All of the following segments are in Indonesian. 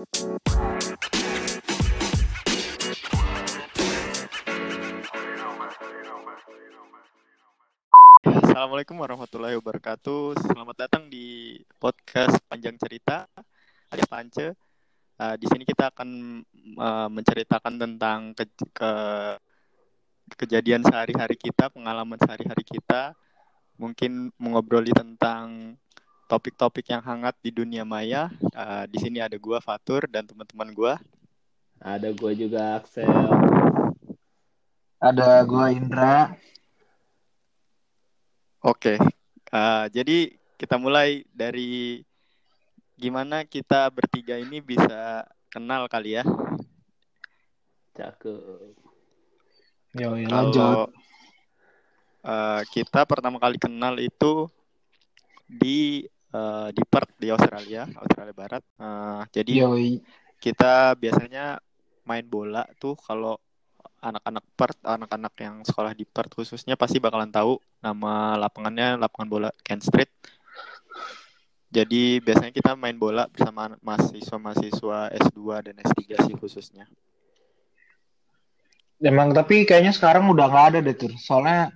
Assalamualaikum warahmatullahi wabarakatuh. Selamat datang di podcast Panjang Cerita alias Pance. Uh, di sini kita akan uh, menceritakan tentang ke, ke kejadian sehari-hari kita, pengalaman sehari-hari kita, mungkin mengobroli tentang topik-topik yang hangat di dunia maya. Uh, di sini ada gua Fatur dan teman-teman gua. Ada gua juga Axel. Ada gua Indra. Oke, uh, jadi kita mulai dari gimana kita bertiga ini bisa kenal kali ya. Cakep. Yo, lanjut. uh, kita pertama kali kenal itu di uh, di Perth di Australia, Australia Barat. Uh, jadi Yoi. kita biasanya main bola tuh kalau anak-anak Perth, anak-anak yang sekolah di Perth khususnya pasti bakalan tahu nama lapangannya lapangan bola Kent Street jadi biasanya kita main bola bersama mahasiswa-mahasiswa S2 dan S3 sih khususnya. Emang tapi kayaknya sekarang udah nggak ada deh tuh. Soalnya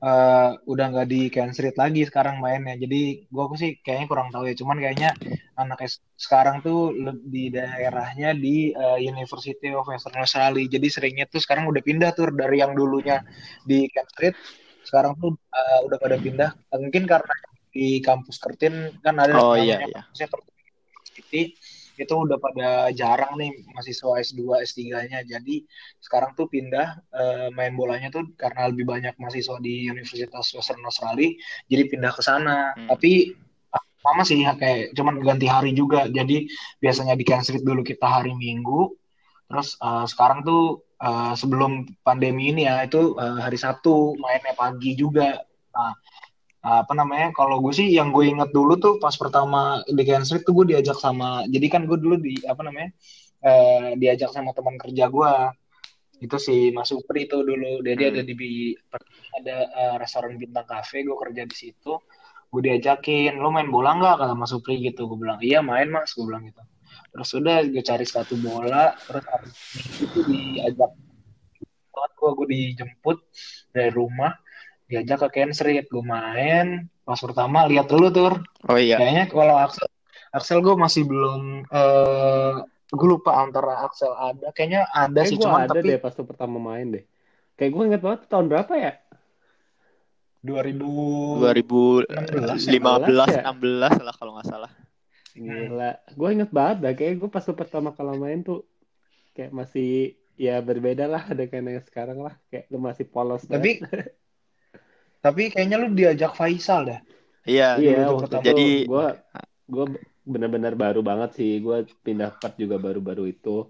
uh, udah nggak di Kent Street lagi sekarang mainnya. Jadi gua sih kayaknya kurang tahu ya. Cuman kayaknya anak sekarang tuh di daerahnya di uh, University of Western Australia. Jadi seringnya tuh sekarang udah pindah tuh dari yang dulunya di Kent Street. Sekarang tuh uh, udah pada pindah. Mungkin karena di kampus Kertin kan ada oh, iya, iya. City itu udah pada jarang nih mahasiswa S2 S3-nya. Jadi sekarang tuh pindah uh, main bolanya tuh karena lebih banyak mahasiswa di Universitas Western Australia jadi pindah ke sana. Hmm. Tapi sama sih kayak cuman ganti hari juga. Jadi biasanya di Kansas Street dulu kita hari Minggu. Terus uh, sekarang tuh uh, sebelum pandemi ini ya itu uh, hari Sabtu mainnya pagi juga. Nah, apa namanya kalau gue sih yang gue inget dulu tuh pas pertama di Street tuh gue diajak sama jadi kan gue dulu di apa namanya eh, diajak sama teman kerja gue itu si Mas Supri itu dulu dia, dia ada hmm. di ada uh, restoran bintang cafe gue kerja di situ. Gue diajakin lo main bola nggak? kata Mas Supri gitu. Gue bilang iya main mas. Gue bilang gitu. Terus udah gue cari satu bola terus itu diajak gue gue dijemput dari rumah diajak ke Ken Street gue main pas pertama lihat dulu tuh oh iya. Kayaknya kalau Axel Axel gue masih belum uh, eh, gue lupa antara Axel ada. Kayaknya ada kayak sih cuma ada tapi deh pas pertama main deh. Kayak gue inget banget tahun berapa ya? 2000 2015 ya? 16 lah kalau nggak salah. Gila, gue inget banget dah kayak gue pas pertama kali main tuh kayak masih ya berbeda lah ada kayak sekarang lah. Kayak lu masih polos tapi Tapi kayaknya lu diajak Faisal dah. Iya, iya. Jadi gue gue benar-benar baru banget sih. Gue pindah part juga baru-baru itu.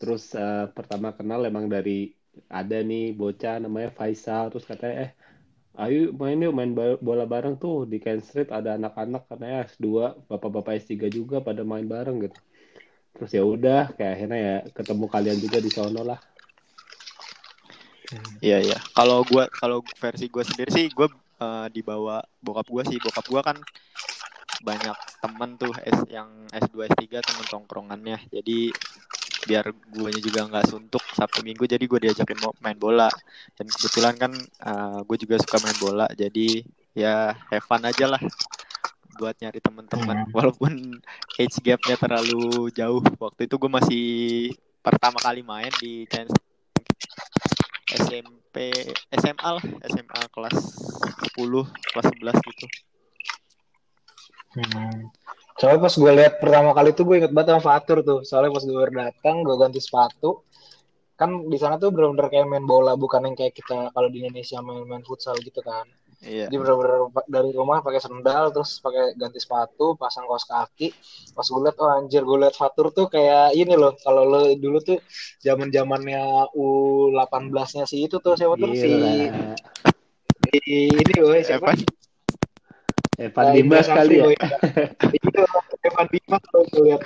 Terus uh, pertama kenal emang dari ada nih bocah namanya Faisal. Terus katanya eh ayo main yuk main bola bareng tuh di Ken Street ada anak-anak katanya S2 bapak-bapak S3 juga pada main bareng gitu terus ya udah kayak akhirnya ya ketemu kalian juga di sono lah Iya iya. Kalau gua kalau versi gue sendiri sih gue uh, dibawa bokap gue sih. Bokap gue kan banyak temen tuh S yang S2 S3 temen tongkrongannya. Jadi biar guanya juga nggak suntuk Sabtu Minggu jadi gue diajakin mau main bola dan kebetulan kan uh, gue juga suka main bola jadi ya have fun aja lah buat nyari temen-temen hmm. walaupun age gapnya terlalu jauh waktu itu gue masih pertama kali main di Chance SMP SMA lah SMA kelas 10 kelas 11 gitu. Hmm. soalnya pas gue lihat pertama kali tuh gue inget banget sama Fatur tuh. Soalnya pas gue datang gue ganti sepatu. Kan di sana tuh bener-bener kayak main bola bukan yang kayak kita kalau di Indonesia main-main futsal gitu kan Iya. Jadi bener-bener dari rumah pakai sendal terus pakai ganti sepatu, pasang kaos kaki. Pas gue liat oh anjir gue liat Fatur tuh kayak ini loh. Kalau lo dulu tuh zaman-zamannya U18-nya si itu tuh siapa tuh si ini gue siapa? Evan nah, Dimas kali ya. Itu Evan Dimas kalau gue lihat.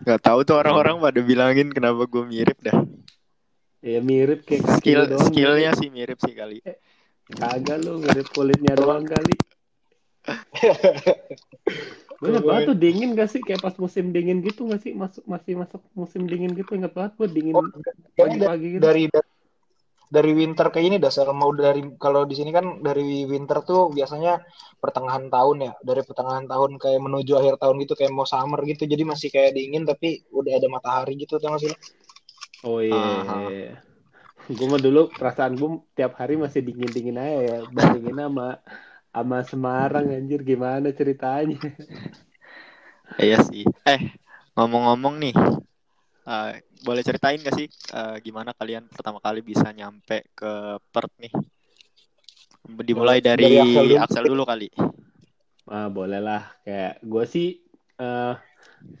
Gak tahu tuh orang-orang pada bilangin kenapa gue mirip dah. Ya mirip kayak skill doang, skillnya sih mirip sih kali. Eh, kagak lu mirip kulitnya doang kali. gue banget tuh dingin gak sih? Kayak pas musim dingin gitu gak sih? Masuk masih masuk musim dingin gitu inget banget gue dingin oh, pagi-pagi gitu. dari dari winter kayak ini dasar mau dari kalau di sini kan dari winter tuh biasanya pertengahan tahun ya. Dari pertengahan tahun kayak menuju akhir tahun gitu kayak mau summer gitu. Jadi masih kayak dingin tapi udah ada matahari gitu tau gak sih oh iya, iya, iya. gue mah dulu perasaan gue tiap hari masih dingin dingin aja ya bandingin sama sama Semarang anjir gimana ceritanya? Iya sih. Eh ngomong-ngomong nih uh, boleh ceritain gak sih uh, gimana kalian pertama kali bisa nyampe ke Perth nih? Dimulai dari, dari Axel, dulu. Axel dulu kali. Ah boleh lah. Kayak gue sih uh,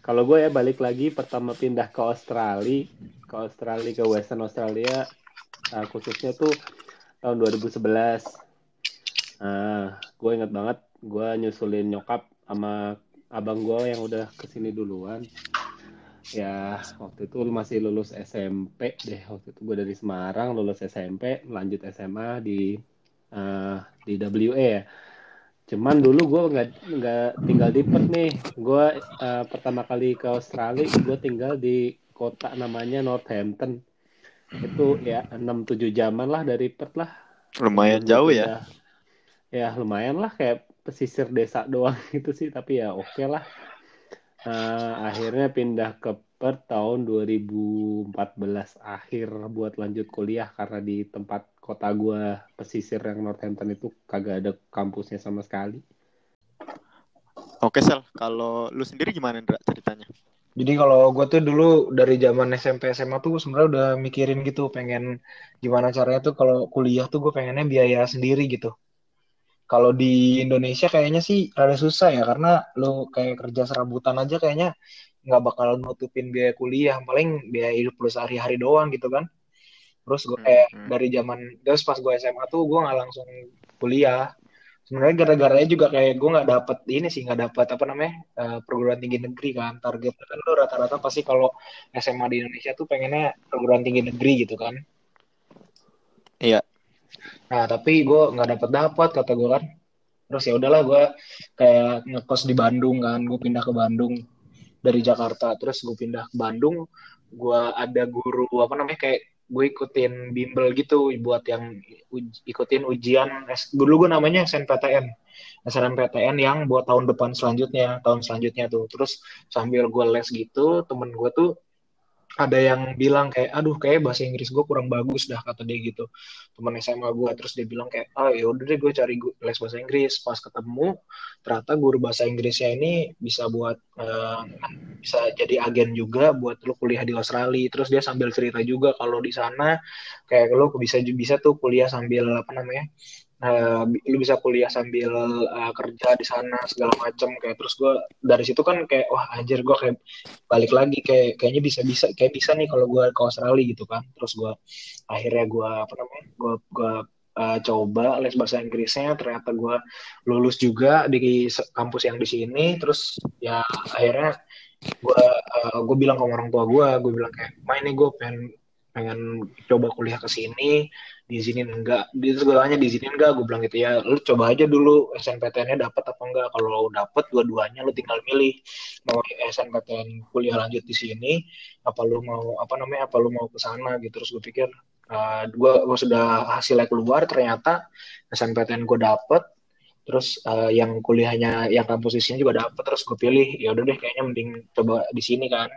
kalau gue ya balik lagi pertama pindah ke Australia ke Australia ke Western Australia uh, khususnya tuh tahun 2011 Nah, gue inget banget gue nyusulin nyokap sama abang gue yang udah ke sini duluan. Ya, waktu itu masih lulus SMP deh. Waktu itu gue dari Semarang, lulus SMP, lanjut SMA di uh, di WA ya. Cuman dulu gue nggak nggak tinggal di Perth nih. Gue uh, pertama kali ke Australia, gue tinggal di kota namanya Northampton. Itu ya 6-7 jaman lah dari Perth lah. Lumayan jauh ya ya lumayan lah kayak pesisir desa doang gitu sih tapi ya oke okay lah uh, akhirnya pindah ke Perth tahun 2014 akhir buat lanjut kuliah karena di tempat kota gue pesisir yang Northampton itu kagak ada kampusnya sama sekali. Oke Sel, kalau lu sendiri gimana Ndra ceritanya? Jadi kalau gue tuh dulu dari zaman SMP SMA tuh sebenarnya udah mikirin gitu pengen gimana caranya tuh kalau kuliah tuh gue pengennya biaya sendiri gitu. Kalau di Indonesia kayaknya sih rada susah ya karena lo kayak kerja serabutan aja kayaknya nggak bakal nutupin biaya kuliah, paling biaya hidup lo sehari-hari doang gitu kan. Terus gue kayak hmm, hmm. dari zaman terus pas gue SMA tuh gue nggak langsung kuliah. Sebenarnya gara-garanya juga kayak gue nggak dapet ini sih nggak dapet apa namanya uh, perguruan tinggi negeri kan target kan lo rata-rata pasti kalau SMA di Indonesia tuh pengennya perguruan tinggi negeri gitu kan. Iya. Nah tapi gue nggak dapet dapat kata gue kan. Terus ya udahlah gue kayak ngekos di Bandung kan. Gue pindah ke Bandung dari Jakarta. Terus gue pindah ke Bandung. Gue ada guru apa namanya kayak gue ikutin bimbel gitu buat yang uj ikutin ujian dulu gue namanya SNPTN SNMPTN yang buat tahun depan selanjutnya tahun selanjutnya tuh. Terus sambil gue les gitu temen gue tuh ada yang bilang kayak aduh kayak bahasa Inggris gue kurang bagus dah kata dia gitu. Teman SMA gue terus dia bilang kayak ah ya udah deh gue cari les bahasa Inggris. Pas ketemu ternyata guru bahasa Inggrisnya ini bisa buat uh, bisa jadi agen juga buat lo kuliah di Australia. Terus dia sambil cerita juga kalau di sana kayak lo bisa bisa tuh kuliah sambil apa namanya uh, lu bisa kuliah sambil uh, kerja di sana segala macam kayak terus gue dari situ kan kayak wah anjir gue kayak balik lagi. Kayak kayaknya bisa bisa kayak bisa nih kalau gue ke Australia gitu kan. Terus gue akhirnya gue apa namanya gue gue uh, coba les bahasa Inggrisnya. Ternyata gue lulus juga di kampus yang di sini. Terus ya akhirnya gue uh, gue bilang ke orang tua gue gue bilang kayak main nih gue pengen pengen coba kuliah ke sini diizinin enggak. Di segalanya diizinin enggak gue bilang gitu ya. Lu coba aja dulu SNPTN-nya dapat apa enggak. Kalau dapat dua-duanya lu tinggal milih. Mau SNPTN kuliah lanjut di sini apa lu mau apa namanya apa lu mau ke sana gitu. Terus gue pikir uh, gue gue sudah hasilnya keluar ternyata SNPTN gue dapet. Terus uh, yang kuliahnya yang kampus di sini juga dapet terus gue pilih. Ya udah deh kayaknya mending coba di sini kan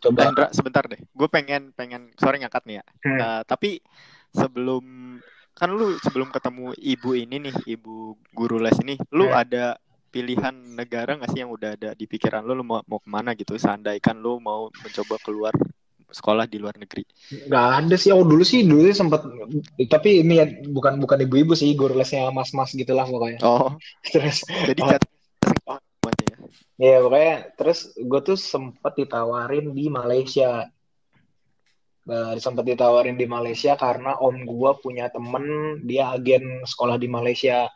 coba. Sebentar deh. Gue pengen pengen sorry ngangkat nih ya. Hmm. uh, tapi sebelum kan lu sebelum ketemu ibu ini nih ibu guru les ini lu hmm. ada pilihan negara nggak sih yang udah ada di pikiran lu? Lu mau mau ke mana gitu? Seandainya lu mau mencoba keluar sekolah di luar negeri. Nggak ada sih. Oh dulu sih dulu sih sempat tapi ini ya bukan bukan ibu-ibu sih guru lesnya mas-mas gitulah pokoknya. Oh. Terus jadi oh. Iya pokoknya terus gue tuh sempat ditawarin di Malaysia. Uh, sempat ditawarin di Malaysia karena om gue punya temen dia agen sekolah di Malaysia.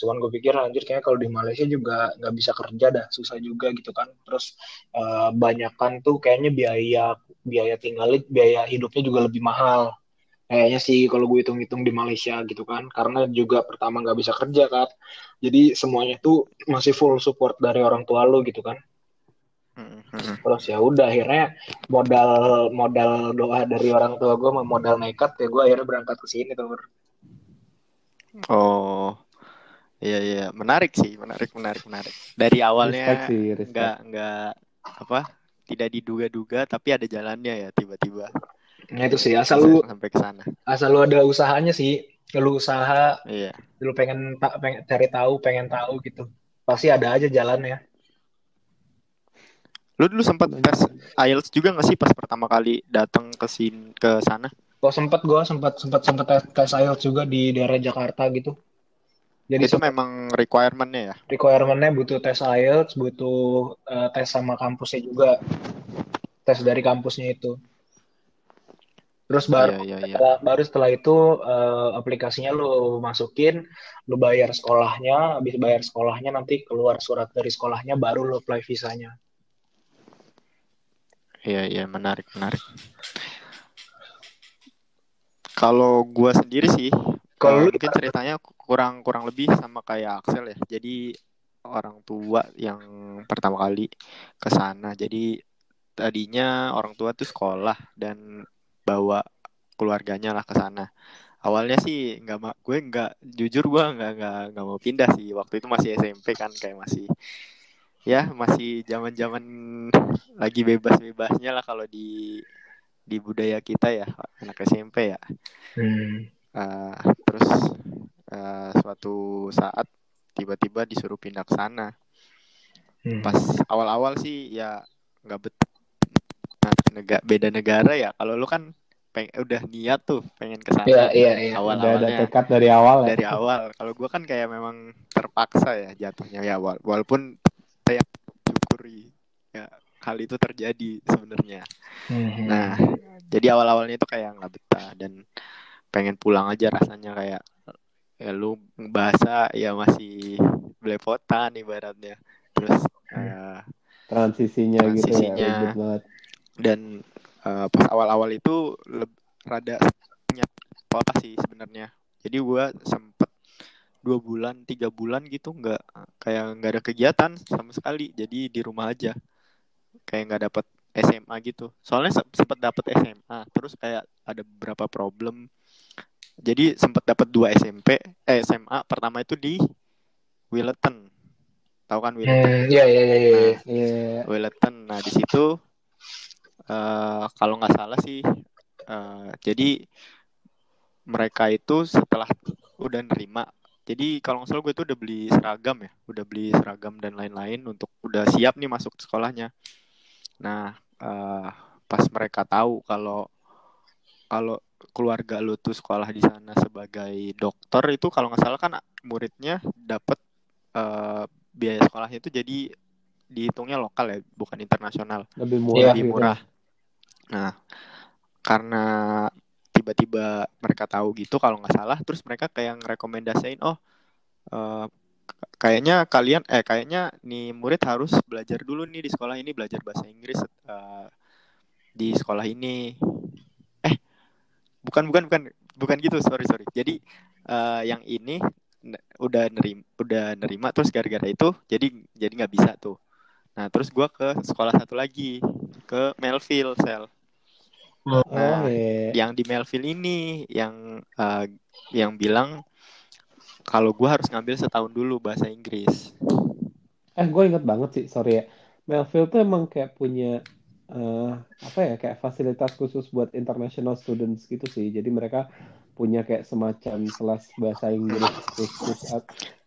Cuman gue pikir anjir kayaknya kalau di Malaysia juga nggak bisa kerja dah susah juga gitu kan. Terus uh, banyak kan tuh kayaknya biaya biaya tinggal biaya hidupnya juga lebih mahal kayaknya sih kalau gue hitung-hitung di Malaysia gitu kan karena juga pertama nggak bisa kerja kan. Jadi semuanya tuh masih full support dari orang tua lo gitu kan. Terus ya udah akhirnya modal modal doa dari orang tua gue modal nekat ya gue akhirnya berangkat ke sini tuh oh iya iya. Menarik sih menarik menarik menarik. Dari awalnya nggak nggak apa tidak diduga-duga tapi ada jalannya ya tiba-tiba Nah itu sih asal lu sampai ke sana. Asal lu ada usahanya sih, lu usaha, iya. lu pengen pengen cari tahu, pengen tahu gitu. Pasti ada aja jalannya. Lu dulu sempat tes IELTS juga gak sih pas pertama kali datang ke sini ke sana? Oh sempat gua sempat sempat sempat tes, tes IELTS juga di daerah Jakarta gitu. Jadi itu memang requirementnya ya? Requirementnya butuh tes IELTS, butuh uh, tes sama kampusnya juga. Tes dari kampusnya itu. Terus baru iya, iya, iya. Setelah, baru setelah itu uh, aplikasinya lu masukin, lu bayar sekolahnya, habis bayar sekolahnya nanti keluar surat dari sekolahnya baru lu apply visanya. Iya iya menarik menarik. Kalau gua sendiri sih, kalau uh, mungkin ceritanya kurang kurang lebih sama kayak Axel ya. Jadi orang tua yang pertama kali ke sana. Jadi tadinya orang tua tuh sekolah dan bawa keluarganya lah ke sana awalnya sih nggak gue nggak jujur gue nggak nggak nggak mau pindah sih waktu itu masih SMP kan kayak masih ya masih zaman zaman lagi bebas bebasnya lah kalau di di budaya kita ya anak SMP ya hmm. uh, terus uh, suatu saat tiba-tiba disuruh pindah ke sana hmm. pas awal-awal sih ya nggak betul nega beda negara ya. Kalau lu kan peng udah niat tuh pengen ke sana. Iya iya iya. Awal awalnya ada tekad dari awal ya. dari awal. Kalau gue kan kayak memang terpaksa ya jatuhnya ya. Wala walaupun saya syukuri ya hal itu terjadi sebenarnya. Hmm. nah jadi awal awalnya itu kayak nggak betah dan pengen pulang aja rasanya kayak ya lu bahasa ya masih belepotan ibaratnya. Terus uh, transisinya, transisinya gitu ya dan uh, pas awal-awal itu rada punya sekolah sih sebenarnya. Jadi gue sempet dua bulan tiga bulan gitu nggak kayak nggak ada kegiatan sama sekali. Jadi di rumah aja. Kayak nggak dapet SMA gitu. Soalnya sempet dapet SMA terus kayak ada beberapa problem. Jadi sempet dapet dua SMP eh SMA pertama itu di Willetton tahu kan Willetton? Iya iya iya iya. Nah, Willetton. Nah di situ uh, kalau nggak salah sih uh, jadi mereka itu setelah udah nerima jadi kalau nggak salah gue itu udah beli seragam ya udah beli seragam dan lain-lain untuk udah siap nih masuk sekolahnya. Nah uh, pas mereka tahu kalau kalau keluarga lu tuh sekolah di sana sebagai dokter itu kalau nggak salah kan muridnya dapat uh, biaya sekolahnya itu jadi dihitungnya lokal ya bukan internasional. Lebih murah lebih gitu. Nah, karena tiba-tiba mereka tahu gitu kalau nggak salah, terus mereka kayak ngerekomendasiin, oh uh, kayaknya kalian eh kayaknya nih murid harus belajar dulu nih di sekolah ini belajar bahasa Inggris uh, di sekolah ini. Eh, bukan bukan bukan bukan gitu, sorry sorry. Jadi uh, yang ini udah nerima udah nerima terus gara-gara itu jadi jadi nggak bisa tuh nah terus gue ke sekolah satu lagi ke Melville sel Oh, nah, iya. yang di Melville ini yang uh, yang bilang kalau gue harus ngambil setahun dulu bahasa Inggris. Eh, gue inget banget sih, sorry ya. Melville tuh emang kayak punya uh, apa ya, kayak fasilitas khusus buat international students gitu sih. Jadi mereka punya kayak semacam kelas bahasa Inggris khusus.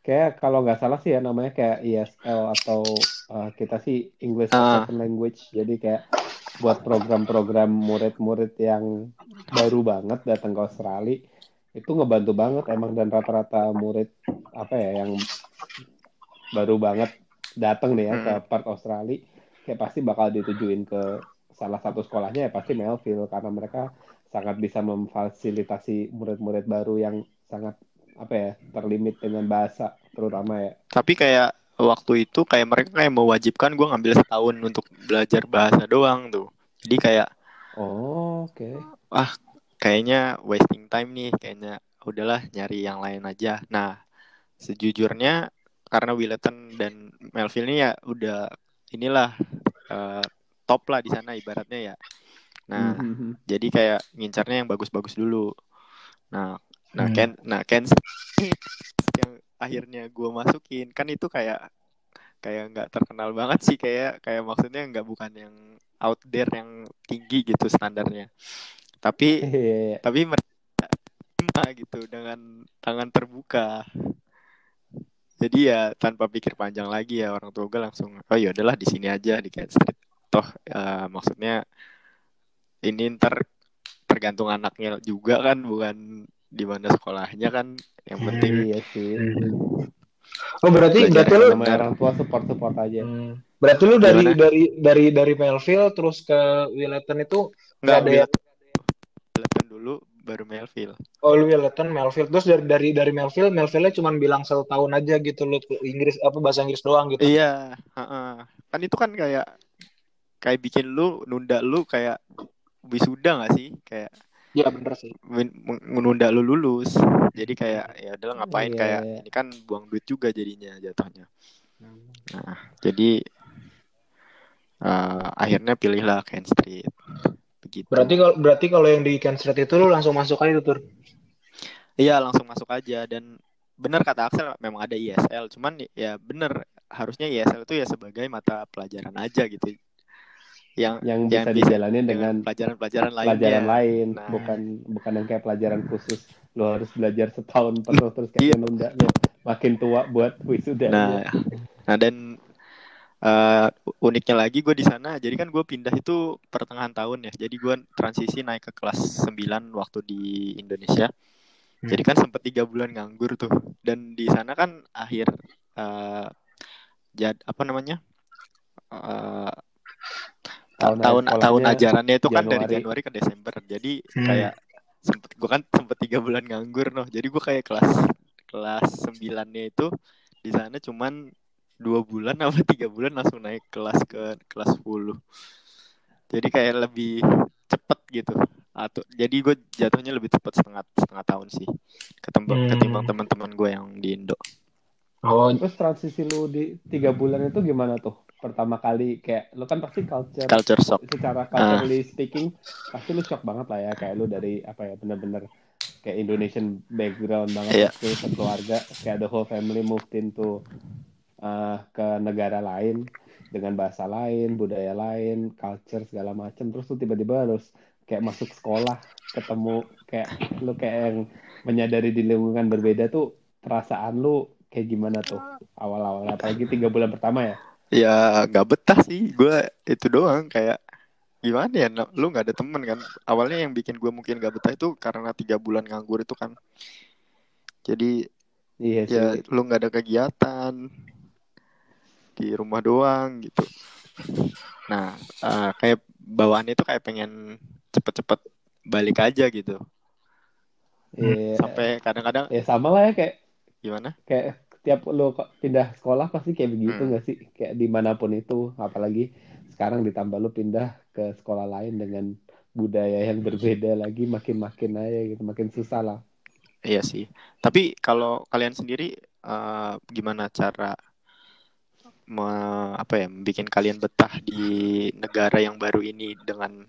Kayak kalau nggak salah sih ya namanya kayak ESL atau uh, kita sih English uh. Second Language. Jadi kayak buat program-program murid-murid yang baru banget datang ke Australia itu ngebantu banget emang dan rata-rata murid apa ya yang baru banget datang nih ya ke hmm. Perth Australia kayak pasti bakal ditujuin ke salah satu sekolahnya ya pasti Melville karena mereka sangat bisa memfasilitasi murid-murid baru yang sangat apa ya terlimit dengan bahasa terutama ya. Tapi kayak waktu itu kayak mereka kayak mewajibkan gue ngambil setahun untuk belajar bahasa doang tuh jadi kayak oh oke okay. ah kayaknya wasting time nih kayaknya udahlah nyari yang lain aja nah sejujurnya karena Willeton dan Melville ini ya udah inilah uh, top lah di sana ibaratnya ya nah mm-hmm. jadi kayak ngincarnya yang bagus-bagus dulu nah nah mm. Ken nah Ken akhirnya gue masukin kan itu kayak kayak nggak terkenal banget sih kayak kayak maksudnya nggak bukan yang out there yang tinggi gitu standarnya tapi yeah. Iya, iya. tapi mereka gitu dengan tangan terbuka jadi ya tanpa pikir panjang lagi ya orang tua gue langsung oh ya udahlah di sini aja di Kent Street toh uh, maksudnya ini ntar tergantung anaknya juga kan bukan di mana sekolahnya kan yang penting iya sih hmm. Oh berarti berarti lu orang tua support support aja. Hmm. Berarti lu dari Gimana? dari dari dari Melville terus ke Willeton itu nggak ada yang Willeton dulu baru Melville. Oh lu Willeton Melville terus dari dari dari Melville Melville cuma bilang satu tahun aja gitu lu Inggris apa bahasa Inggris doang gitu. Iya, uh -uh. kan itu kan kayak kayak bikin lu nunda lu kayak wisuda gak sih kayak Iya bener sih. Menunda lu lulus. Jadi kayak ya udah ngapain yeah. kayak ini kan buang duit juga jadinya jatuhnya. Nah, jadi uh, akhirnya pilihlah Kent Street. Begitu. Berarti kalau berarti kalau yang di Kent Street itu lu langsung masuk aja tuh. Iya, langsung masuk aja dan benar kata Axel memang ada ISL, cuman ya bener harusnya ISL itu ya sebagai mata pelajaran aja gitu yang yang bisa yang dijalanin dengan pelajaran-pelajaran lain pelajaran lain nah. bukan bukan yang kayak pelajaran khusus. Lo harus belajar setahun penuh terus kayak iya. makin tua buat wisuda nah nah dan uh, uniknya lagi gue di sana jadi kan gue pindah itu pertengahan tahun ya. Jadi gue transisi naik ke kelas 9 waktu di Indonesia. Hmm. jadi kan sempat tiga bulan nganggur tuh. Dan di sana kan akhir uh, jad apa namanya? Uh, tahun tahun, tahun ajarannya itu kan dari Januari. Ke Desember. Jadi hmm. kayak sempet gue kan sempet tiga bulan nganggur noh. Jadi gue kayak kelas kelas sembilannya itu di sana cuman dua bulan apa tiga bulan langsung naik kelas ke kelas 10 jadi kayak lebih cepet gitu. Atau jadi gue jatuhnya lebih cepet setengah setengah tahun sih ketimbang hmm. ketimbang teman-teman gue yang di Indo. Oh terus transisi lu di tiga bulan itu gimana tuh pertama kali kayak lu kan pasti culture culture shock secara culturally uh. speaking pasti lu shock banget lah ya kayak lu dari apa ya bener-bener kayak Indonesian background banget yeah. itu keluarga kayak the whole family moved into uh, ke negara lain dengan bahasa lain budaya lain culture segala macam terus lu tiba-tiba harus kayak masuk sekolah ketemu kayak lu kayak yang menyadari di lingkungan berbeda tuh perasaan lu kayak gimana tuh awal-awal apalagi tiga bulan pertama ya ya nggak betah sih. Gue itu doang kayak gimana ya lu nggak ada temen kan? Awalnya yang bikin gue mungkin gak betah itu karena tiga bulan nganggur itu kan. Jadi iya ya lu nggak ada kegiatan. Di rumah doang gitu. Nah uh, kayak bawaannya itu kayak pengen cepet-cepet balik aja gitu. Yeah. sampai kadang-kadang ya sama lah ya kayak gimana? kayak tiap lo pindah sekolah pasti kayak begitu hmm. nggak hmm. sih? Kayak di mana pun itu apalagi sekarang ditambah lo pindah ke sekolah lain dengan budaya yang berbeda lagi makin makin aja gitu makin susah lah. Iya sih. Tapi kalau kalian sendiri uh, gimana cara me, apa ya bikin kalian betah di negara yang baru ini? Dengan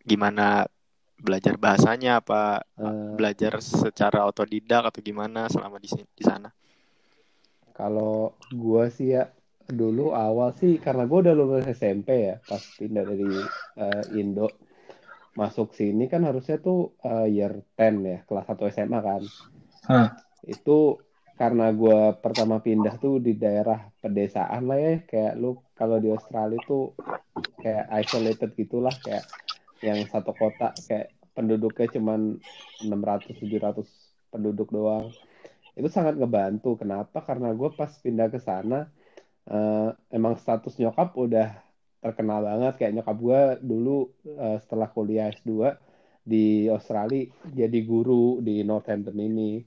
gimana belajar bahasanya apa? Uh, belajar secara otodidak atau gimana selama di di sana kalau gue sih ya dulu awal sih karena gue udah lulus SMP ya pas pindah dari uh, Indo masuk sini kan harusnya tuh uh, year 10 ya kelas 1 SMA kan. Huh. Itu karena gue pertama pindah tuh di daerah pedesaan lah ya kayak lu kalau di Australia tuh kayak isolated gitulah kayak yang satu kota kayak penduduknya cuman 600 700 penduduk doang itu sangat ngebantu. Kenapa? Karena gue pas pindah ke sana uh, emang status nyokap udah terkenal banget. Kayak nyokap gue dulu uh, setelah kuliah S2 di Australia jadi guru di Northampton ini.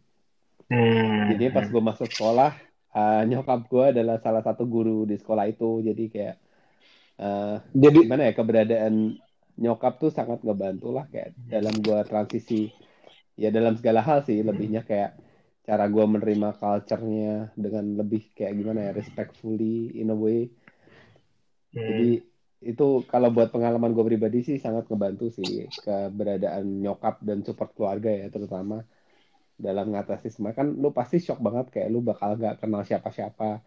Hmm. jadi pas gue masuk sekolah uh, nyokap gue adalah salah satu guru di sekolah itu. Jadi kayak uh, jadi gimana ya keberadaan nyokap tuh sangat ngebantu lah kayak dalam gue transisi. Ya dalam segala hal sih lebihnya kayak cara gue menerima culture-nya dengan lebih kayak gimana ya respectfully in a way. Hmm. jadi itu kalau buat pengalaman gue pribadi sih sangat ngebantu sih keberadaan nyokap dan support keluarga ya terutama dalam ngatasi semua. Kan lu pasti shock banget kayak lu bakal nggak kenal siapa-siapa.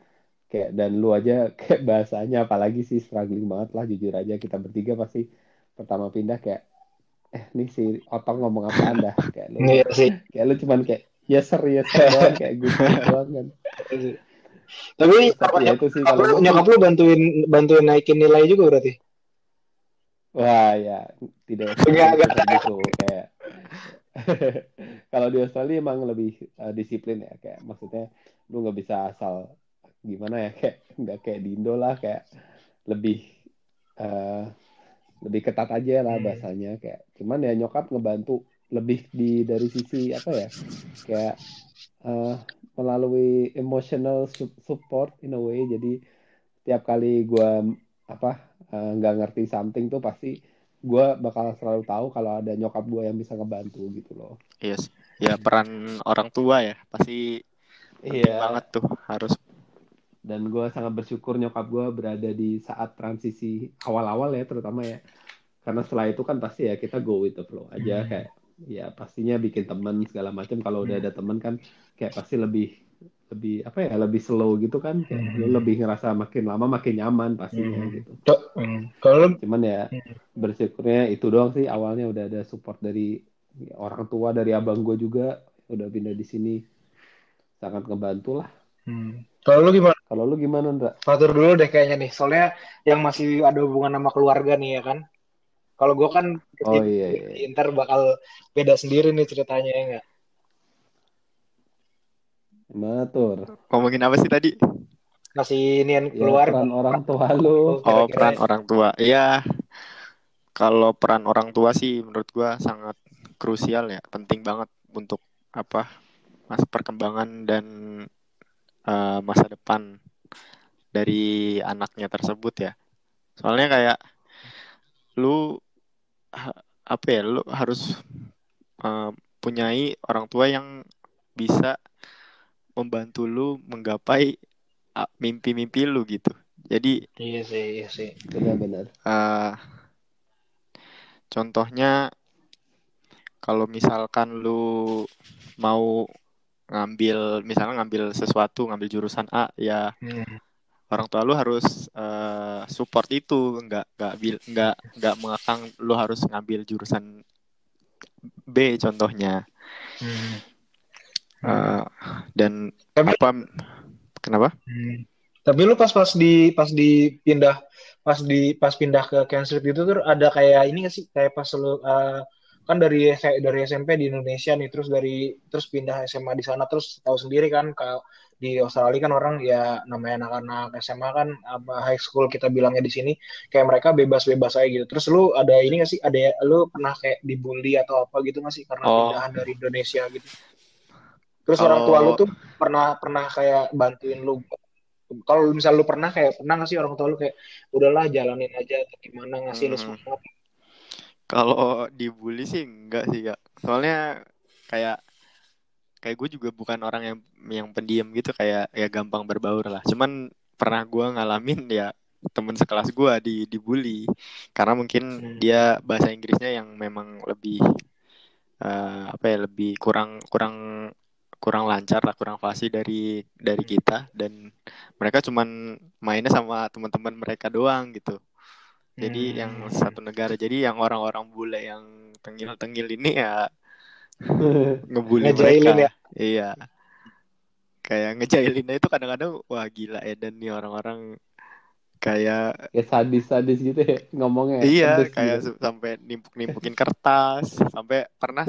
Kayak dan lu aja kayak bahasanya apalagi sih struggling banget lah jujur aja kita bertiga pasti pertama pindah kayak eh nih si otong ngomong apa anda kayak lu iya kayak lu cuman kayak yes sir yes sir doang kayak gitu doang kan tapi apa ya, itu sih kalau nyokap lu bantuin bantuin naikin nilai juga berarti? Wah ya tidak enggak gitu kayak. Kalau di Australia emang lebih uh, disiplin ya kayak maksudnya lu nggak bisa asal gimana ya kayak nggak kayak di Indo lah kayak lebih uh, lebih ketat aja lah hmm. bahasanya kayak. Cuman ya nyokap ngebantu lebih di dari sisi apa ya kayak uh, melalui emotional support in a way. Jadi tiap kali gue apa nggak uh, ngerti something tuh pasti gue bakal selalu tahu kalau ada nyokap gue yang bisa ngebantu gitu loh. Yes. Ya peran orang tua ya pasti iya. banget tuh harus. Dan gue sangat bersyukur nyokap gue berada di saat transisi awal-awal ya terutama ya. Karena setelah itu kan pasti ya kita go with the flow aja hmm. kayak ya pastinya bikin teman segala macam kalau udah hmm. ada teman kan kayak pasti lebih lebih apa ya lebih slow gitu kan kayak hmm. lebih ngerasa makin lama makin nyaman pastinya hmm. gitu hmm. kalau cuman ya hmm. bersyukurnya itu doang sih awalnya udah ada support dari orang tua dari abang gue juga udah pindah di sini sangat ngebantu lah hmm. Kalau lu gimana? Kalau lu gimana, Ndra? Fatur dulu deh kayaknya nih. Soalnya yang masih ada hubungan sama keluarga nih ya kan. Kalau gue kan oh, iya, iya. ntar bakal beda sendiri nih ceritanya ya enggak? Gimana tuh? Ngomongin apa sih tadi? Masih ini ya, keluar. peran orang tua lu. Oh, peran orang tua. Iya. Kalau peran orang tua sih menurut gue sangat krusial ya, penting banget untuk apa? Mas perkembangan dan uh, masa depan dari anaknya tersebut ya. Soalnya kayak lu apa ya, lu harus uh, punyai orang tua yang bisa membantu lu menggapai mimpi-mimpi lu gitu. Jadi iya sih, iya sih. Benar-benar. Uh, contohnya kalau misalkan lu mau ngambil misalnya ngambil sesuatu ngambil jurusan A ya hmm. Orang tua lu harus uh, support itu nggak nggak nggak nggak mengakang lu harus ngambil jurusan B contohnya hmm. uh, dan tapi, apa kenapa hmm. tapi lu pas pas di pas di pindah pas di pas pindah ke Kansas itu tuh ada kayak ini gak sih kayak pas lu uh, kan dari dari SMP di Indonesia nih terus dari terus pindah SMA di sana terus tahu sendiri kan kalau di Australia kan orang ya namanya anak-anak SMA kan apa high school kita bilangnya di sini kayak mereka bebas-bebas aja gitu. Terus lu ada ini gak sih ada lu pernah kayak dibully atau apa gitu gak sih karena oh. pindahan dari Indonesia gitu. Terus oh. orang tua lu tuh pernah pernah kayak bantuin lu kalau misal lu pernah kayak pernah gak sih orang tua lu kayak udahlah jalanin aja atau gimana ngasih hmm. lu semangat kalau dibully sih enggak sih kak. Soalnya kayak kayak gue juga bukan orang yang yang pendiam gitu kayak ya gampang berbaur lah. Cuman pernah gue ngalamin ya temen sekelas gue di dibully karena mungkin hmm. dia bahasa Inggrisnya yang memang lebih uh, apa ya lebih kurang kurang kurang lancar lah kurang fasih dari dari kita dan mereka cuman mainnya sama teman-teman mereka doang gitu jadi hmm. yang satu negara. Jadi yang orang-orang bule yang tengil-tengil ini ya ngebully mereka. Ya? Iya. Kayak ngejailinnya itu kadang-kadang wah gila ya dan nih orang-orang kayak ya sadis-sadis gitu ya ngomongnya. Iya, kayak gitu. sampai nimpuk-nimpukin kertas, sampai pernah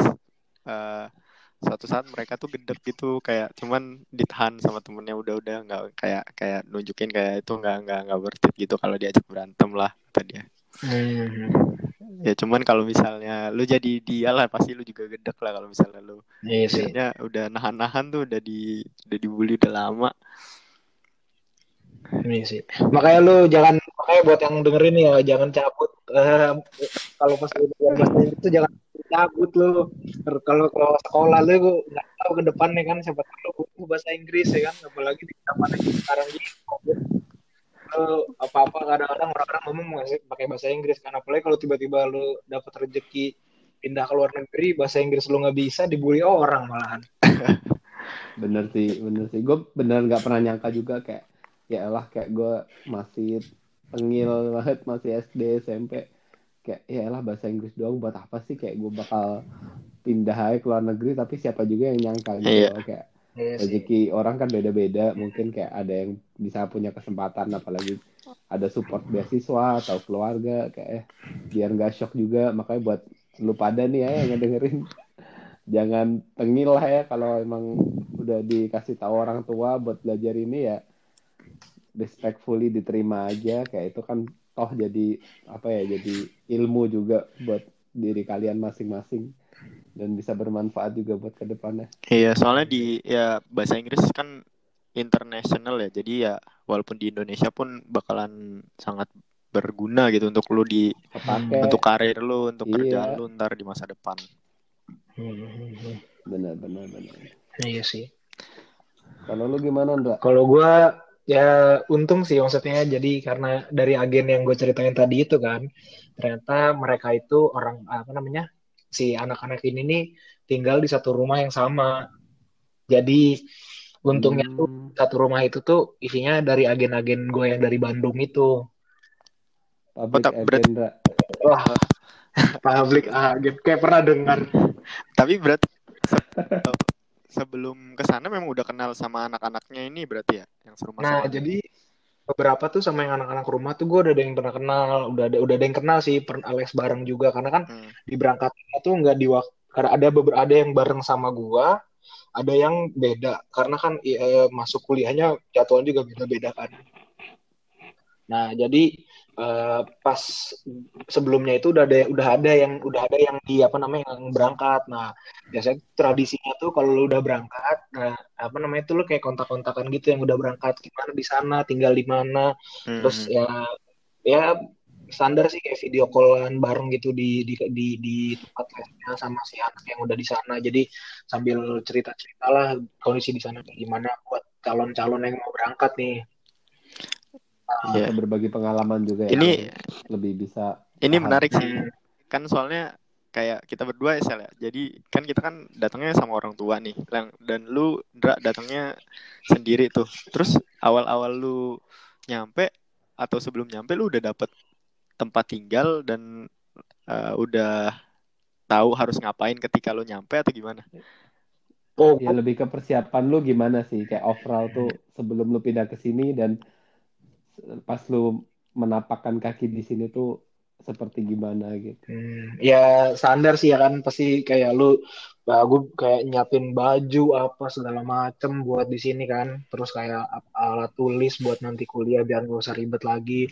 uh, suatu saat mereka tuh gedek gitu kayak cuman ditahan sama temennya udah-udah nggak kayak kayak nunjukin kayak itu nggak nggak nggak worth it gitu kalau diajak berantem lah kata dia hmm. Ya cuman kalau misalnya lu jadi dia lah pasti lu juga gedek lah kalau misalnya lu. Iya sih. udah nahan-nahan tuh udah di udah dibully udah lama. Iya sih. Makanya lu jangan makanya buat yang dengerin ya jangan cabut. Uh, kalau pas Inggris itu jangan cabut lu. Kalau kalau sekolah lu gue nggak tahu ke depannya kan siapa tahu lu bahasa Inggris ya kan apalagi di zaman sekarang gitu apa-apa kadang-kadang orang-orang ngomong pakai bahasa Inggris. Kan apalagi kalau tiba-tiba lu dapat rezeki pindah ke luar negeri bahasa Inggris lu nggak bisa dibully orang malahan. Bener sih bener sih. Gue bener nggak pernah nyangka juga kayak ya lah kayak gue masih tengil banget masih SD SMP kayak ya lah bahasa Inggris doang buat apa sih? Kayak gue bakal pindah aja ke luar negeri tapi siapa juga yang nyangka gitu iya. kayak iya rezeki orang kan beda-beda. Mungkin kayak ada yang bisa punya kesempatan apalagi ada support beasiswa atau keluarga kayak eh, biar nggak shock juga. Makanya buat lu pada nih ya yang ngedengerin jangan tengil lah ya kalau emang udah dikasih tahu orang tua buat belajar ini ya respectfully diterima aja. Kayak itu kan toh jadi apa ya jadi ilmu juga buat diri kalian masing-masing dan bisa bermanfaat juga buat ke depannya. Iya, soalnya di ya bahasa Inggris kan international ya, jadi ya walaupun di Indonesia pun bakalan sangat berguna gitu untuk lu di Kepake. untuk karir lu, untuk iya. kerjaan lu ntar di masa depan. Benar, benar, benar. Iya sih. Kalau lu gimana, Ndra? Kalau gua ya untung sih maksudnya jadi karena dari agen yang gue ceritain tadi itu kan ternyata mereka itu orang apa namanya si anak-anak ini nih tinggal di satu rumah yang sama. Jadi untungnya hmm. tuh satu rumah itu tuh isinya dari agen-agen gue yang dari Bandung itu. Public agenda. Wah public agen. Kayak pernah dengar. Tapi berarti sebelum ke sana memang udah kenal sama anak-anaknya ini berarti ya yang serumah Nah, sama jadi beberapa tuh sama yang anak-anak rumah tuh gue udah ada yang pernah kenal, udah ada udah ada yang kenal sih per Alex bareng juga karena kan hmm. di berangkatnya tuh nggak di waktu karena ada beberapa ada yang bareng sama gue, ada yang beda karena kan e, masuk kuliahnya jadwalnya juga beda-beda kan. Nah, jadi uh, pas sebelumnya itu udah ada udah ada yang udah ada yang di apa namanya yang berangkat. Nah, biasanya tradisinya tuh kalau lu udah berangkat, nah apa namanya itu lu kayak kontak-kontakan gitu yang udah berangkat gimana di sana, tinggal di mana. Hmm. Terus ya ya standar sih kayak video callan bareng gitu di di di, di tempat lesnya sama si anak yang udah di sana. Jadi sambil cerita-cerita lah kondisi di sana kayak gimana buat calon-calon yang mau berangkat nih yeah. berbagi pengalaman juga ya. Ini lebih bisa. Ini paham. menarik sih. Kan soalnya kayak kita berdua ya Sel ya. Jadi kan kita kan datangnya sama orang tua nih. Dan lu Dra datangnya sendiri tuh. Terus awal-awal lu nyampe atau sebelum nyampe lu udah dapet tempat tinggal dan uh, udah tahu harus ngapain ketika lu nyampe atau gimana? Oh, ya lebih ke persiapan lu gimana sih kayak overall tuh sebelum lu pindah ke sini dan pas lu menapakkan kaki di sini tuh seperti gimana gitu. Hmm, ya standar sih ya kan pasti kayak lu bagus kayak nyiapin baju apa segala macem buat di sini kan. Terus kayak alat tulis buat nanti kuliah biar gak usah ribet lagi.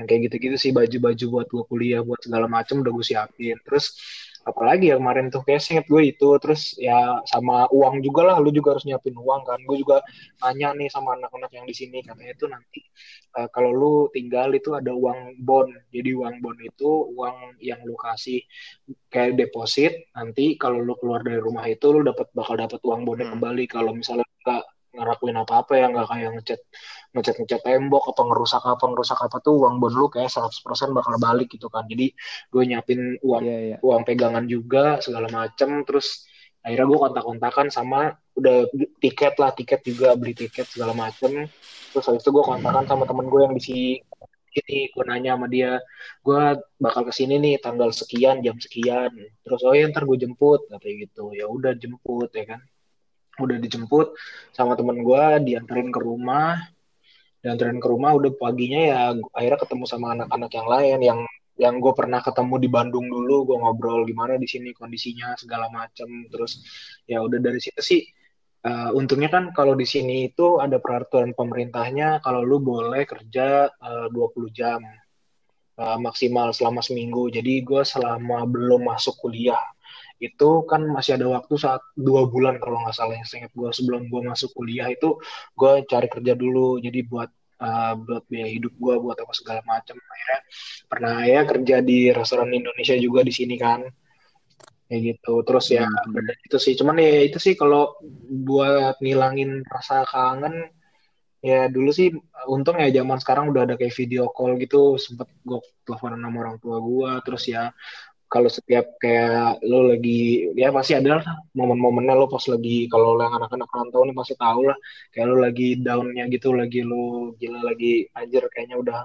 Yang kayak gitu-gitu sih baju-baju buat gua kuliah buat segala macem udah gue siapin. Terus apalagi ya kemarin tuh kayak singkat gue itu terus ya sama uang juga lah lu juga harus nyiapin uang kan. Gue juga nanya nih sama anak-anak yang di sini katanya itu nanti uh, kalau lu tinggal itu ada uang bond. Jadi uang bond itu uang yang lu kasih kayak deposit nanti kalau lu keluar dari rumah itu lu dapat bakal dapat uang bondnya hmm. kembali. Kalau misalnya enggak ngerakuin apa-apa ya nggak kayak ngecat ngecat ngecat tembok atau ngerusak apa ngerusak apa tuh uang bon lu kayak 100% bakal balik gitu kan. Jadi gue nyiapin uang yeah, yeah. uang pegangan juga segala macem terus akhirnya gue kontak-kontakan sama udah tiket lah tiket juga beli tiket segala macem. Terus habis itu gue kontakan sama temen gue yang di sini ini gue nanya sama dia gue bakal ke sini nih tanggal sekian jam sekian. Terus oh ya ntar gue jemput katanya gitu. Ya udah jemput ya kan udah dijemput sama temen gue dianterin ke rumah. Dianterin ke rumah udah paginya ya akhirnya ketemu sama anak-anak yang lain yang yang gue pernah ketemu di Bandung dulu gue ngobrol gimana di sini kondisinya segala macem. Terus ya udah dari situ sih uh, untungnya kan kalau di sini itu ada peraturan pemerintahnya kalau lu boleh kerja uh, 20 jam uh, maksimal selama seminggu. Jadi gue selama belum masuk kuliah itu kan masih ada waktu saat dua bulan kalau nggak salah yang ingat gue sebelum gue masuk kuliah itu gue cari kerja dulu. Jadi buat uh, buat biaya hidup gue buat apa segala macam. Akhirnya pernah ya kerja di restoran Indonesia juga di sini kan. Kayak gitu. Terus ya hmm. itu sih. Cuman ya itu sih kalau buat ngilangin rasa kangen ya dulu sih untung ya zaman sekarang udah ada kayak video call gitu. Sempet gue telepon sama orang tua gue terus ya kalau setiap kayak lo lagi ya pasti ada momen-momennya lo pas lagi kalau yang anak-anak rantau nih pasti tahu lah kayak lo lagi downnya gitu lagi lo gila lagi ajar kayaknya udah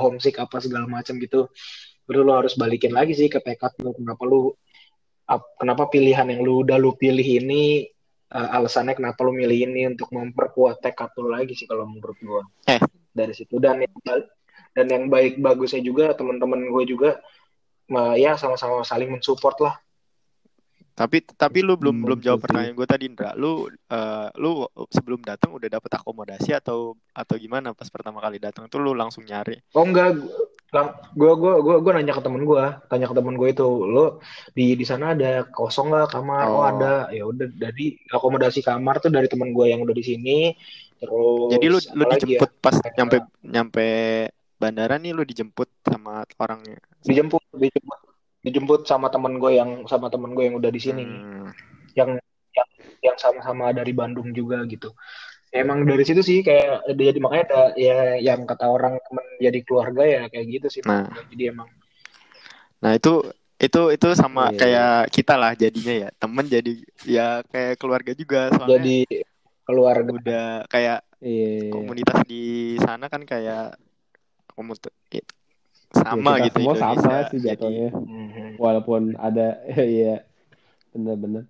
homesick apa segala macam gitu baru lo harus balikin lagi sih ke tekad lo kenapa lo kenapa pilihan yang lo udah lo pilih ini uh, alasannya kenapa lo milih ini untuk memperkuat tekad lo lagi sih kalau menurut gue eh. dari situ dan dan yang baik bagusnya juga teman-teman gue juga ya sama-sama saling mensupport lah. Tapi tapi lu belum hmm, belum jawab pertanyaan gue tadi Indra. Lu uh, lu sebelum datang udah dapet akomodasi atau atau gimana pas pertama kali datang tuh lu langsung nyari? Oh enggak. Gue gue gue gue nanya ke temen gue tanya ke temen gue itu lo di di sana ada kosong nggak kamar? Oh. oh. ada. Ya udah dari akomodasi kamar tuh dari temen gue yang udah di sini. Terus jadi lu lu dijemput ya? pas nyampe nyampe bandara nih lu dijemput sama orangnya dijemput dijemput dijemput sama temen gue yang sama temen gue yang udah di sini hmm. yang yang yang sama-sama dari Bandung juga gitu emang dari situ sih kayak jadi makanya ada ya yang kata orang temen jadi keluarga ya kayak gitu sih nah. jadi emang nah itu itu itu sama yeah. kayak kita lah jadinya ya temen jadi ya kayak keluarga juga soalnya jadi keluarga udah kayak yeah. komunitas di sana kan kayak komuter sama ya, gitu semua Indonesia. sama sih jatuhnya. Jadi, walaupun ada ya bener-bener.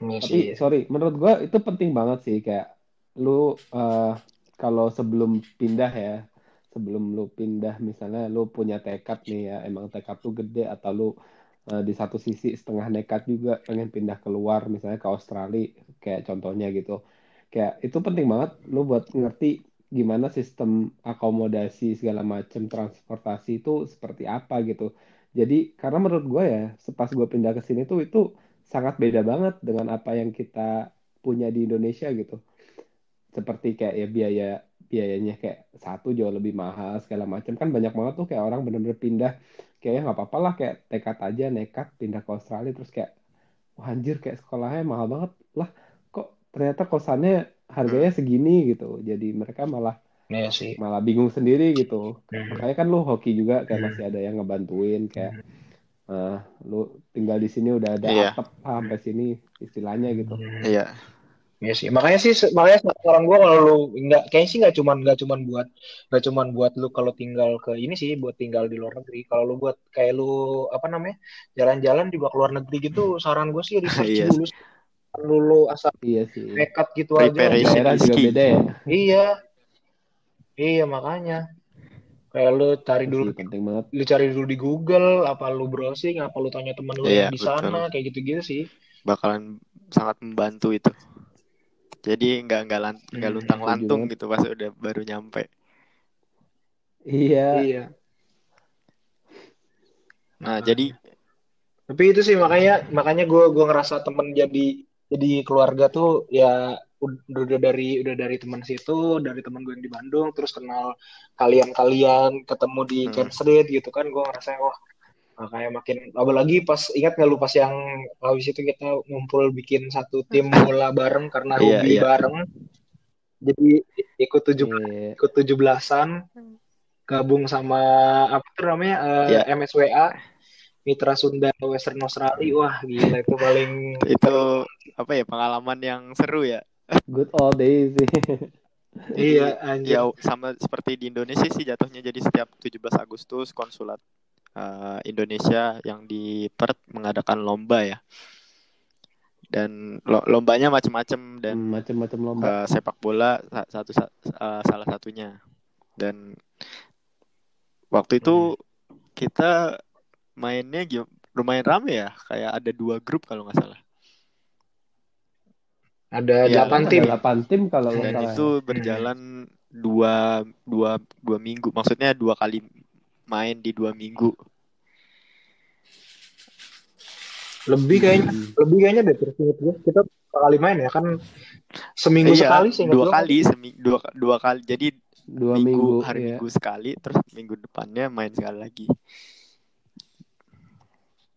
Iya tapi sorry menurut gua itu penting banget sih kayak lu uh, kalau sebelum pindah ya sebelum lu pindah misalnya lu punya tekad nih ya emang tekad lu gede atau lu uh, di satu sisi setengah nekat juga pengen pindah keluar misalnya ke Australia kayak contohnya gitu. Kayak itu penting banget lu buat ngerti gimana sistem akomodasi segala macam transportasi itu seperti apa gitu. Jadi karena menurut gue ya, sepas gue pindah ke sini tuh itu sangat beda banget dengan apa yang kita punya di Indonesia gitu. Seperti kayak ya biaya biayanya kayak satu jauh lebih mahal segala macam kan banyak banget tuh kayak orang bener-bener pindah kayaknya nggak apa-apa lah kayak tekad aja nekat pindah ke Australia terus kayak wah anjir kayak sekolahnya mahal banget lah kok ternyata kosannya harganya hmm. segini gitu jadi mereka malah Iya sih. malah bingung sendiri gitu hmm. makanya kan lu hoki juga kayak hmm. masih ada yang ngebantuin kayak uh, lu tinggal di sini udah ada yeah. atap sampai sini istilahnya gitu iya Iya sih, makanya sih makanya sekarang gua kalau lu nggak kayaknya sih nggak cuman nggak cuman buat nggak cuman buat lu kalau tinggal ke ini sih buat tinggal di luar negeri. Kalau lu buat kayak lu apa namanya jalan-jalan juga ke luar negeri gitu, saran gue sih research yes. dulu lulu asal iya sih. nekat gitu aja. Daerah juga beda ya. Iya. Iya makanya. Kayak lu cari dulu penting banget. lu cari dulu di Google apa lu browsing apa lu tanya teman lu iya, yang di sana kayak gitu-gitu sih. Bakalan sangat membantu itu. Jadi nggak nggak nggak hmm, luntang lantung gitu pas udah baru nyampe. Iya. Iya. Nah, nah jadi tapi itu sih makanya makanya gue gue ngerasa temen jadi jadi keluarga tuh ya udah dari udah dari teman situ dari teman gue yang di Bandung terus kenal kalian-kalian ketemu di hmm. Kent Street gitu kan gue ngerasa wah kayak makin apalagi pas ingat nggak lu pas yang habis itu kita ngumpul bikin satu tim bola bareng karena yeah, hobi yeah. bareng jadi ikut tujuh yeah. ikut tujuh belasan gabung sama apa namanya uh, yeah. MSWA Mitra Sunda Western Australia. Wah gila itu paling itu apa ya pengalaman yang seru ya? Good all days. Sih iya anjir. ya sama seperti di Indonesia sih jatuhnya jadi setiap 17 Agustus konsulat uh, Indonesia yang di Perth mengadakan lomba ya. Dan lo lombanya macam-macam dan hmm, macam-macam lomba. uh, sepak bola satu uh, salah satunya. Dan waktu itu hmm. kita mainnya lumayan rame ya kayak ada dua grup kalau nggak salah ada ya, delapan tim delapan tim kalau dan salah. itu ya. berjalan hmm. dua dua dua minggu maksudnya dua kali main di dua minggu lebih kayaknya hmm. lebih kayaknya deh terus kita dua kali main ya kan seminggu iya, sekali sih dua kali seminggu dua dua kali jadi dua minggu, minggu hari ya. minggu sekali terus minggu depannya main sekali lagi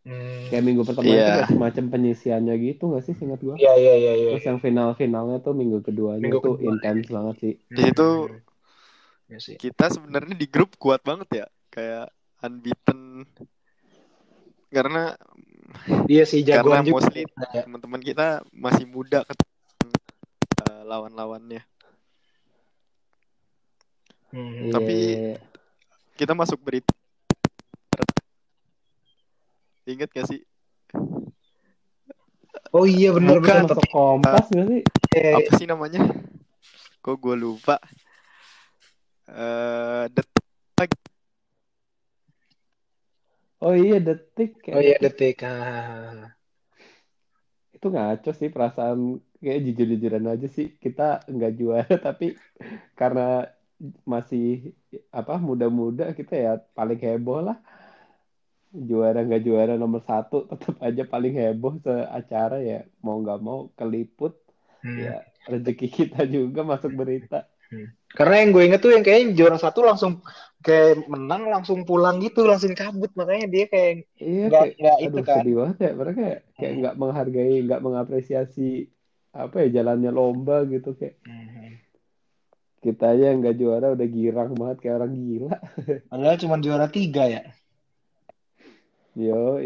Hmm. Kayak minggu pertama yeah. itu kayak semacam penyisiannya gitu gak sih singkat gua? Iya yeah, iya yeah, iya yeah, Terus yang final-finalnya tuh minggu keduanya minggu tuh kedua. intens banget sih. Di situ ya sih. kita sebenarnya di grup kuat banget ya. Kayak unbeaten karena dia sih jagoan karena juga. mostly teman-teman kita masih muda ke uh, lawan-lawannya. Hmm. Tapi yeah. kita masuk berita Ingat gak sih? Oh iya benar benar masuk kompas gak sih? Eh, apa sih namanya? Kok gue lupa? Uh, detik. Oh iya detik. Oh iya detik. Ah. Itu ngaco sih perasaan kayak jujur-jujuran aja sih kita nggak juara tapi karena masih apa muda-muda kita ya paling heboh lah juara nggak juara nomor satu tetap aja paling heboh se acara ya. Mau nggak mau keliput. Hmm. ya rezeki kita juga masuk berita. Hmm. karena yang gue inget tuh yang kayaknya juara satu langsung kayak menang langsung pulang gitu langsung cabut. Makanya dia kayak iya itu kan. sedih banget ya. Mereka kayak kayak nggak hmm. menghargai nggak mengapresiasi apa ya jalannya lomba gitu kayak. Hmm. kita aja nggak juara udah girang banget kayak orang gila. Padahal cuma juara tiga ya Yo,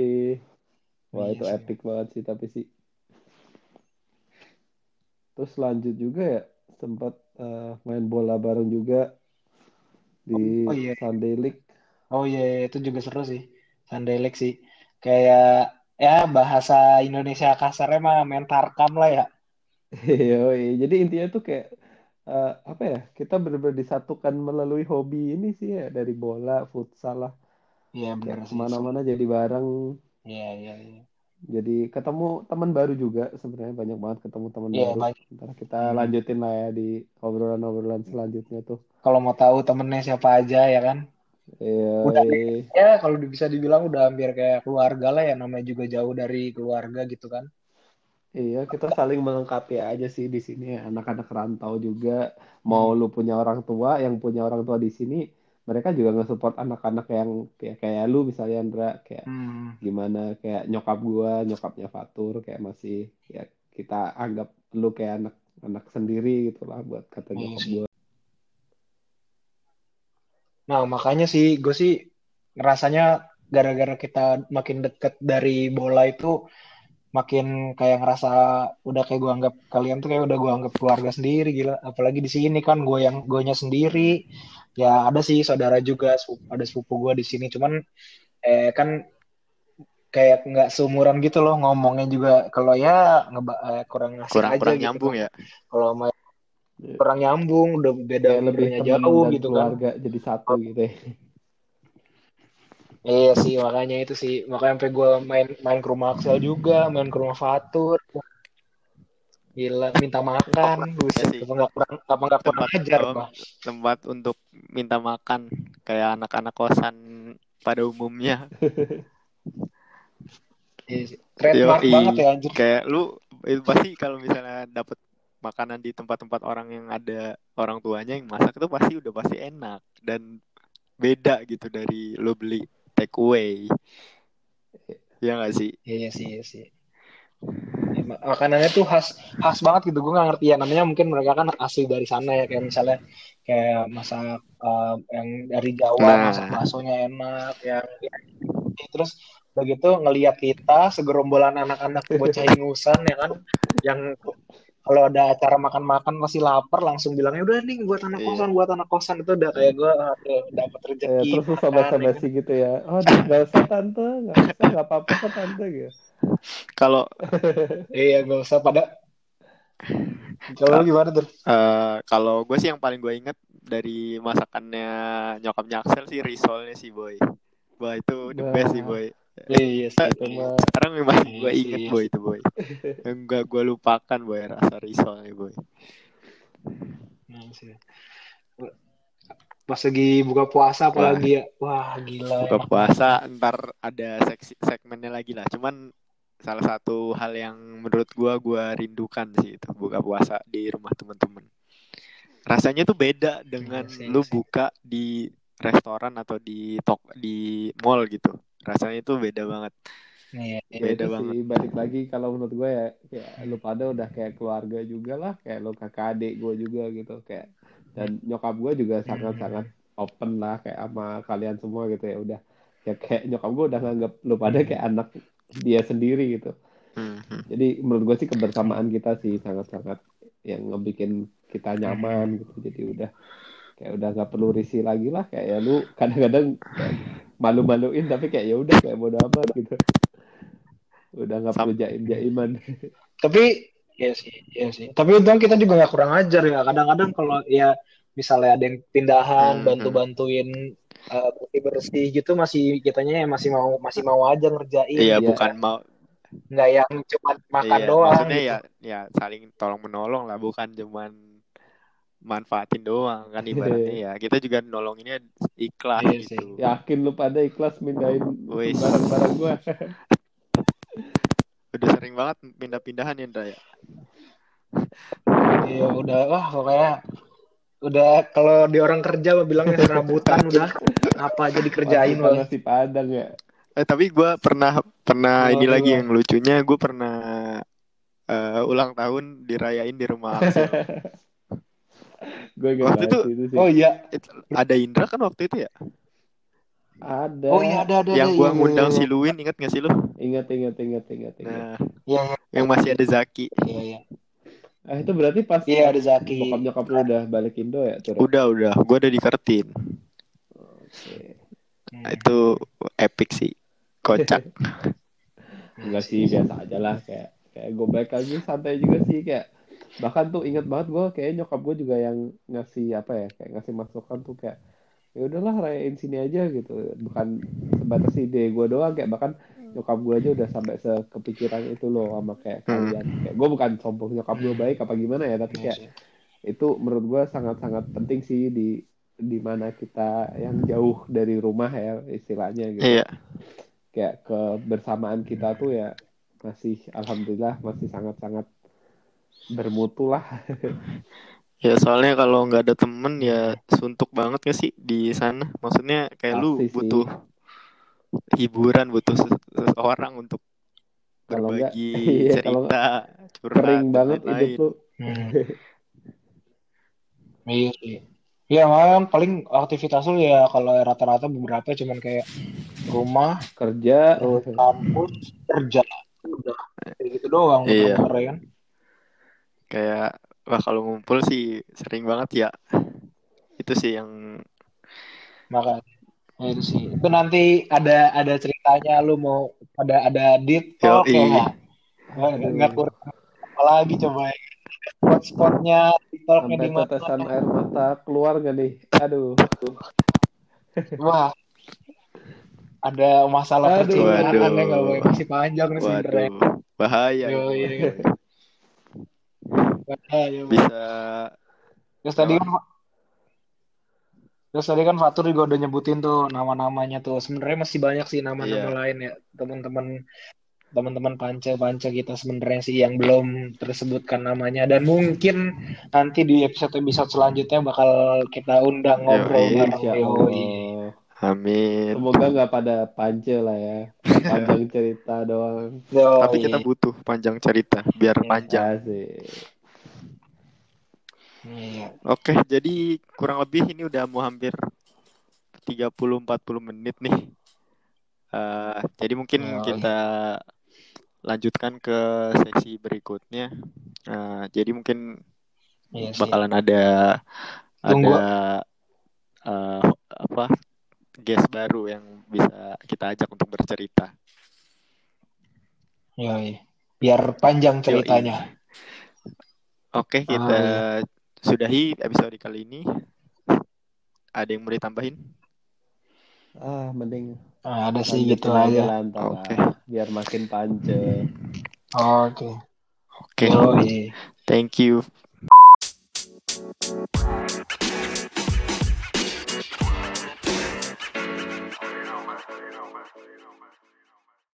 Wah, iya itu epic banget sih tapi sih. Terus lanjut juga ya, sempat uh, main bola bareng juga di oh, iya. Sunday League. Oh iya, iya, itu juga seru sih. Sunday League sih. Kayak ya bahasa Indonesia kasarnya mah main tarkam lah ya. Yo, jadi intinya tuh kayak uh, apa ya? Kita benar-benar disatukan melalui hobi ini sih ya dari bola, futsal lah Iya benar sih. Ke mana-mana jadi bareng. Iya iya. iya. Jadi ketemu teman baru juga sebenarnya banyak banget ketemu teman yeah, baru. Banyak. Ntar kita hmm. lanjutin lah ya di obrolan-obrolan selanjutnya tuh. Kalau mau tahu temennya siapa aja ya kan? Iya. Udah iya. ya kalau bisa dibilang udah hampir kayak keluarga lah ya namanya juga jauh dari keluarga gitu kan. Iya, kita saling melengkapi aja sih di sini anak-anak rantau juga. Mau lu punya orang tua, yang punya orang tua di sini, mereka juga nge-support anak-anak yang kayak kayak lu misalnya Andra kayak hmm. gimana kayak nyokap gua nyokapnya Fatur kayak masih ya kita anggap lu kayak anak anak sendiri gitulah buat kata iya nyokap gua nah makanya sih gue sih ngerasanya gara-gara kita makin deket dari bola itu makin kayak ngerasa udah kayak gue anggap kalian tuh kayak udah gue anggap keluarga sendiri gila. Apalagi di sini kan gue yang gue nya sendiri. Ya ada sih saudara juga ada sepupu gue di sini. Cuman eh kan kayak nggak seumuran gitu loh ngomongnya juga. Kalau ya ngeba eh, kurang ngasih kurang, aja kurang gitu. nyambung ya? Kalau sama kurang nyambung udah beda ya, lebih jauh gitu kan. keluarga jadi satu gitu ya. Iya sih makanya itu sih makanya sampai gue main main ke rumah Axel juga main ke rumah Fatur Gila, minta makan. Buset, ya apa nggak kurang, apa nggak kurang ajar, Pak. Tempat untuk minta makan kayak anak-anak kosan pada umumnya. Iya Trademark banget ya anjir. Kayak lu itu pasti kalau misalnya dapet makanan di tempat-tempat orang yang ada orang tuanya yang masak itu pasti udah pasti enak dan beda gitu dari lo beli take away. Ya nggak sih? Iya, iya sih, iya sih makanannya tuh khas khas banget gitu gue gak ngerti ya namanya mungkin mereka kan asli dari sana ya kayak misalnya kayak masak uh, yang dari Jawa nah. masak baksonya enak yang ya, terus begitu ngelihat kita segerombolan anak-anak bocah ingusan ya kan yang kalau ada acara makan-makan masih lapar langsung bilangnya udah nih buat anak iya. kosan buat anak kosan. Itu udah kayak gue dapat rezeki ya, terus sobat sobat sih gitu ya. Oh nggak usah tante nggak usah nggak apa-apa kok tante gitu. Kalau iya nggak usah pada kalau gimana tuh uh, kalau gue sih yang paling gue inget dari masakannya nyokapnya Axel sih risolnya sih boy. Wah itu the best sih boy Iya, yes, itu mah. Sekarang memang yes, gue inget boy itu boy. Yang gak gue lupakan boy rasa risolnya boy. Ya. Pas lagi buka puasa apalagi ya. Wah gila. Buka puasa ntar ada seksi, segmennya lagi lah. Cuman salah satu hal yang menurut gue gue rindukan sih itu buka puasa di rumah teman-teman. rasanya tuh beda dengan yes, lu buka di restoran atau di tok di mall gitu rasanya itu beda banget Iya, iya. beda itu banget. Sih, balik lagi kalau menurut gue ya, kayak lu pada udah kayak keluarga juga lah, kayak lu kakak adik gue juga gitu, kayak dan nyokap gue juga sangat-sangat open lah kayak sama kalian semua gitu ya udah ya kayak nyokap gue udah nganggap lu pada kayak anak dia sendiri gitu. Mm-hmm. Jadi menurut gue sih kebersamaan kita sih sangat-sangat yang ngebikin kita nyaman gitu. Jadi udah kayak udah nggak perlu risih lagi lah kayak ya lu kadang-kadang malu-maluin tapi kayak ya udah kayak bodo amat gitu. Udah nggak perlu jaim jaiman tapi ya sih ya sih. Tapi untung kita juga nggak kurang ajar ya. Kadang-kadang kalau ya misalnya ada yang pindahan hmm, bantu bantuin uh, bersih bersih gitu masih kitanya ya masih mau masih mau aja ngerjain. Iya ya. bukan mau. Nggak yang cuma makan iya, doang maksudnya gitu. ya ya saling tolong menolong lah bukan cuman manfaatin doang kan ibaratnya ya. Kita juga nolonginnya ikhlas iya gitu. sih. yakin lu pada ikhlas mindahin barang-barang gua. Udah sering banget pindah-pindahan ya Indra ya? Iya udah. Wah pokoknya udah kalau di orang kerja bilangnya serabutan udah. Apa aja dikerjain loh nasi padang ya? Eh tapi gue pernah pernah oh, ini lagi yang lucunya gue pernah uh, ulang tahun dirayain di rumah gue waktu itu, itu sih. oh iya ada Indra kan waktu itu ya ada oh iya ada ada yang gue iya, ngundang iya. si Luwin ingat gak sih lu ingat ingat ingat ingat ingat nah ya, ya. yang masih ada Zaki iya iya Ah itu berarti pas Iya ada Zaki. Bokap nyokap lu udah balik Indo ya? Udah udah, gue udah di Kertin. Oke. Nah, itu epic sih, kocak. Enggak sih biasa aja lah kayak kayak gue balik lagi santai juga sih kayak bahkan tuh inget banget gue kayak nyokap gue juga yang ngasih apa ya kayak ngasih masukan tuh kayak ya udahlah rayain sini aja gitu. Bukan sebatas ide gue doang kayak bahkan nyokap gue aja udah sampai sekepikiran itu loh sama kayak hmm. kalian. Kayak gue bukan sombong nyokap gue baik apa gimana ya tapi kayak itu menurut gue sangat-sangat penting sih di di mana kita yang jauh dari rumah ya istilahnya gitu. Iya. kayak kebersamaan kita tuh ya masih alhamdulillah masih sangat-sangat bermutu lah Ya soalnya kalau nggak ada temen ya suntuk banget gak sih di sana? Maksudnya kayak Pasti lu butuh sih. hiburan, butuh seseorang untuk kalau berbagi iya, cerita, curhat, kering banget lain. hidup lu. Hmm. iya sih. Iya, memang paling aktivitas lu ya kalau rata-rata beberapa cuman kayak rumah, kerja, kampus, kerja. Udah kayak gitu doang iya. kan. Kayak Wah kalau ngumpul sih sering banget ya. Itu sih yang maka ya itu sih. Itu nanti ada ada ceritanya lu mau ada ada dit talk ya. Enggak kurang apalagi coba spot-spotnya talknya di mana. Tetesan air mata keluar gak nih? Aduh. Wah. Ada masalah percintaan yang nggak boleh masih panjang nih sebenarnya. Bahaya. Yo, iya. Iya, bisa terus tadi kan terus tadi kan Fatur juga udah nyebutin tuh nama-namanya tuh. Sebenarnya masih banyak sih nama-nama yeah. lain ya. Teman-teman teman-teman panca-panca kita sebenarnya sih yang belum tersebutkan namanya. Dan mungkin nanti di episode episode selanjutnya bakal kita undang ngobrol bareng Amin. Semoga nggak pada panca lah ya. Panjang cerita doang. Yo, Tapi kita butuh panjang cerita biar iya, panjang. Asik. Iya. Oke, jadi kurang lebih ini udah mau hampir 30-40 menit nih. Uh, jadi mungkin oh, kita lanjutkan ke seksi berikutnya. Uh, jadi mungkin iya bakalan ada Tunggu. ada uh, apa guest baru yang bisa kita ajak untuk bercerita. Yoi. Biar panjang ceritanya. Yoi. Oke, kita ah, iya. sudahi episode kali ini. Ada yang mau ditambahin? Ah, mending ah, ada sih gitu aja. Oke. Okay. Biar makin panjang. Oke. Oke. Okay. okay. Thank you.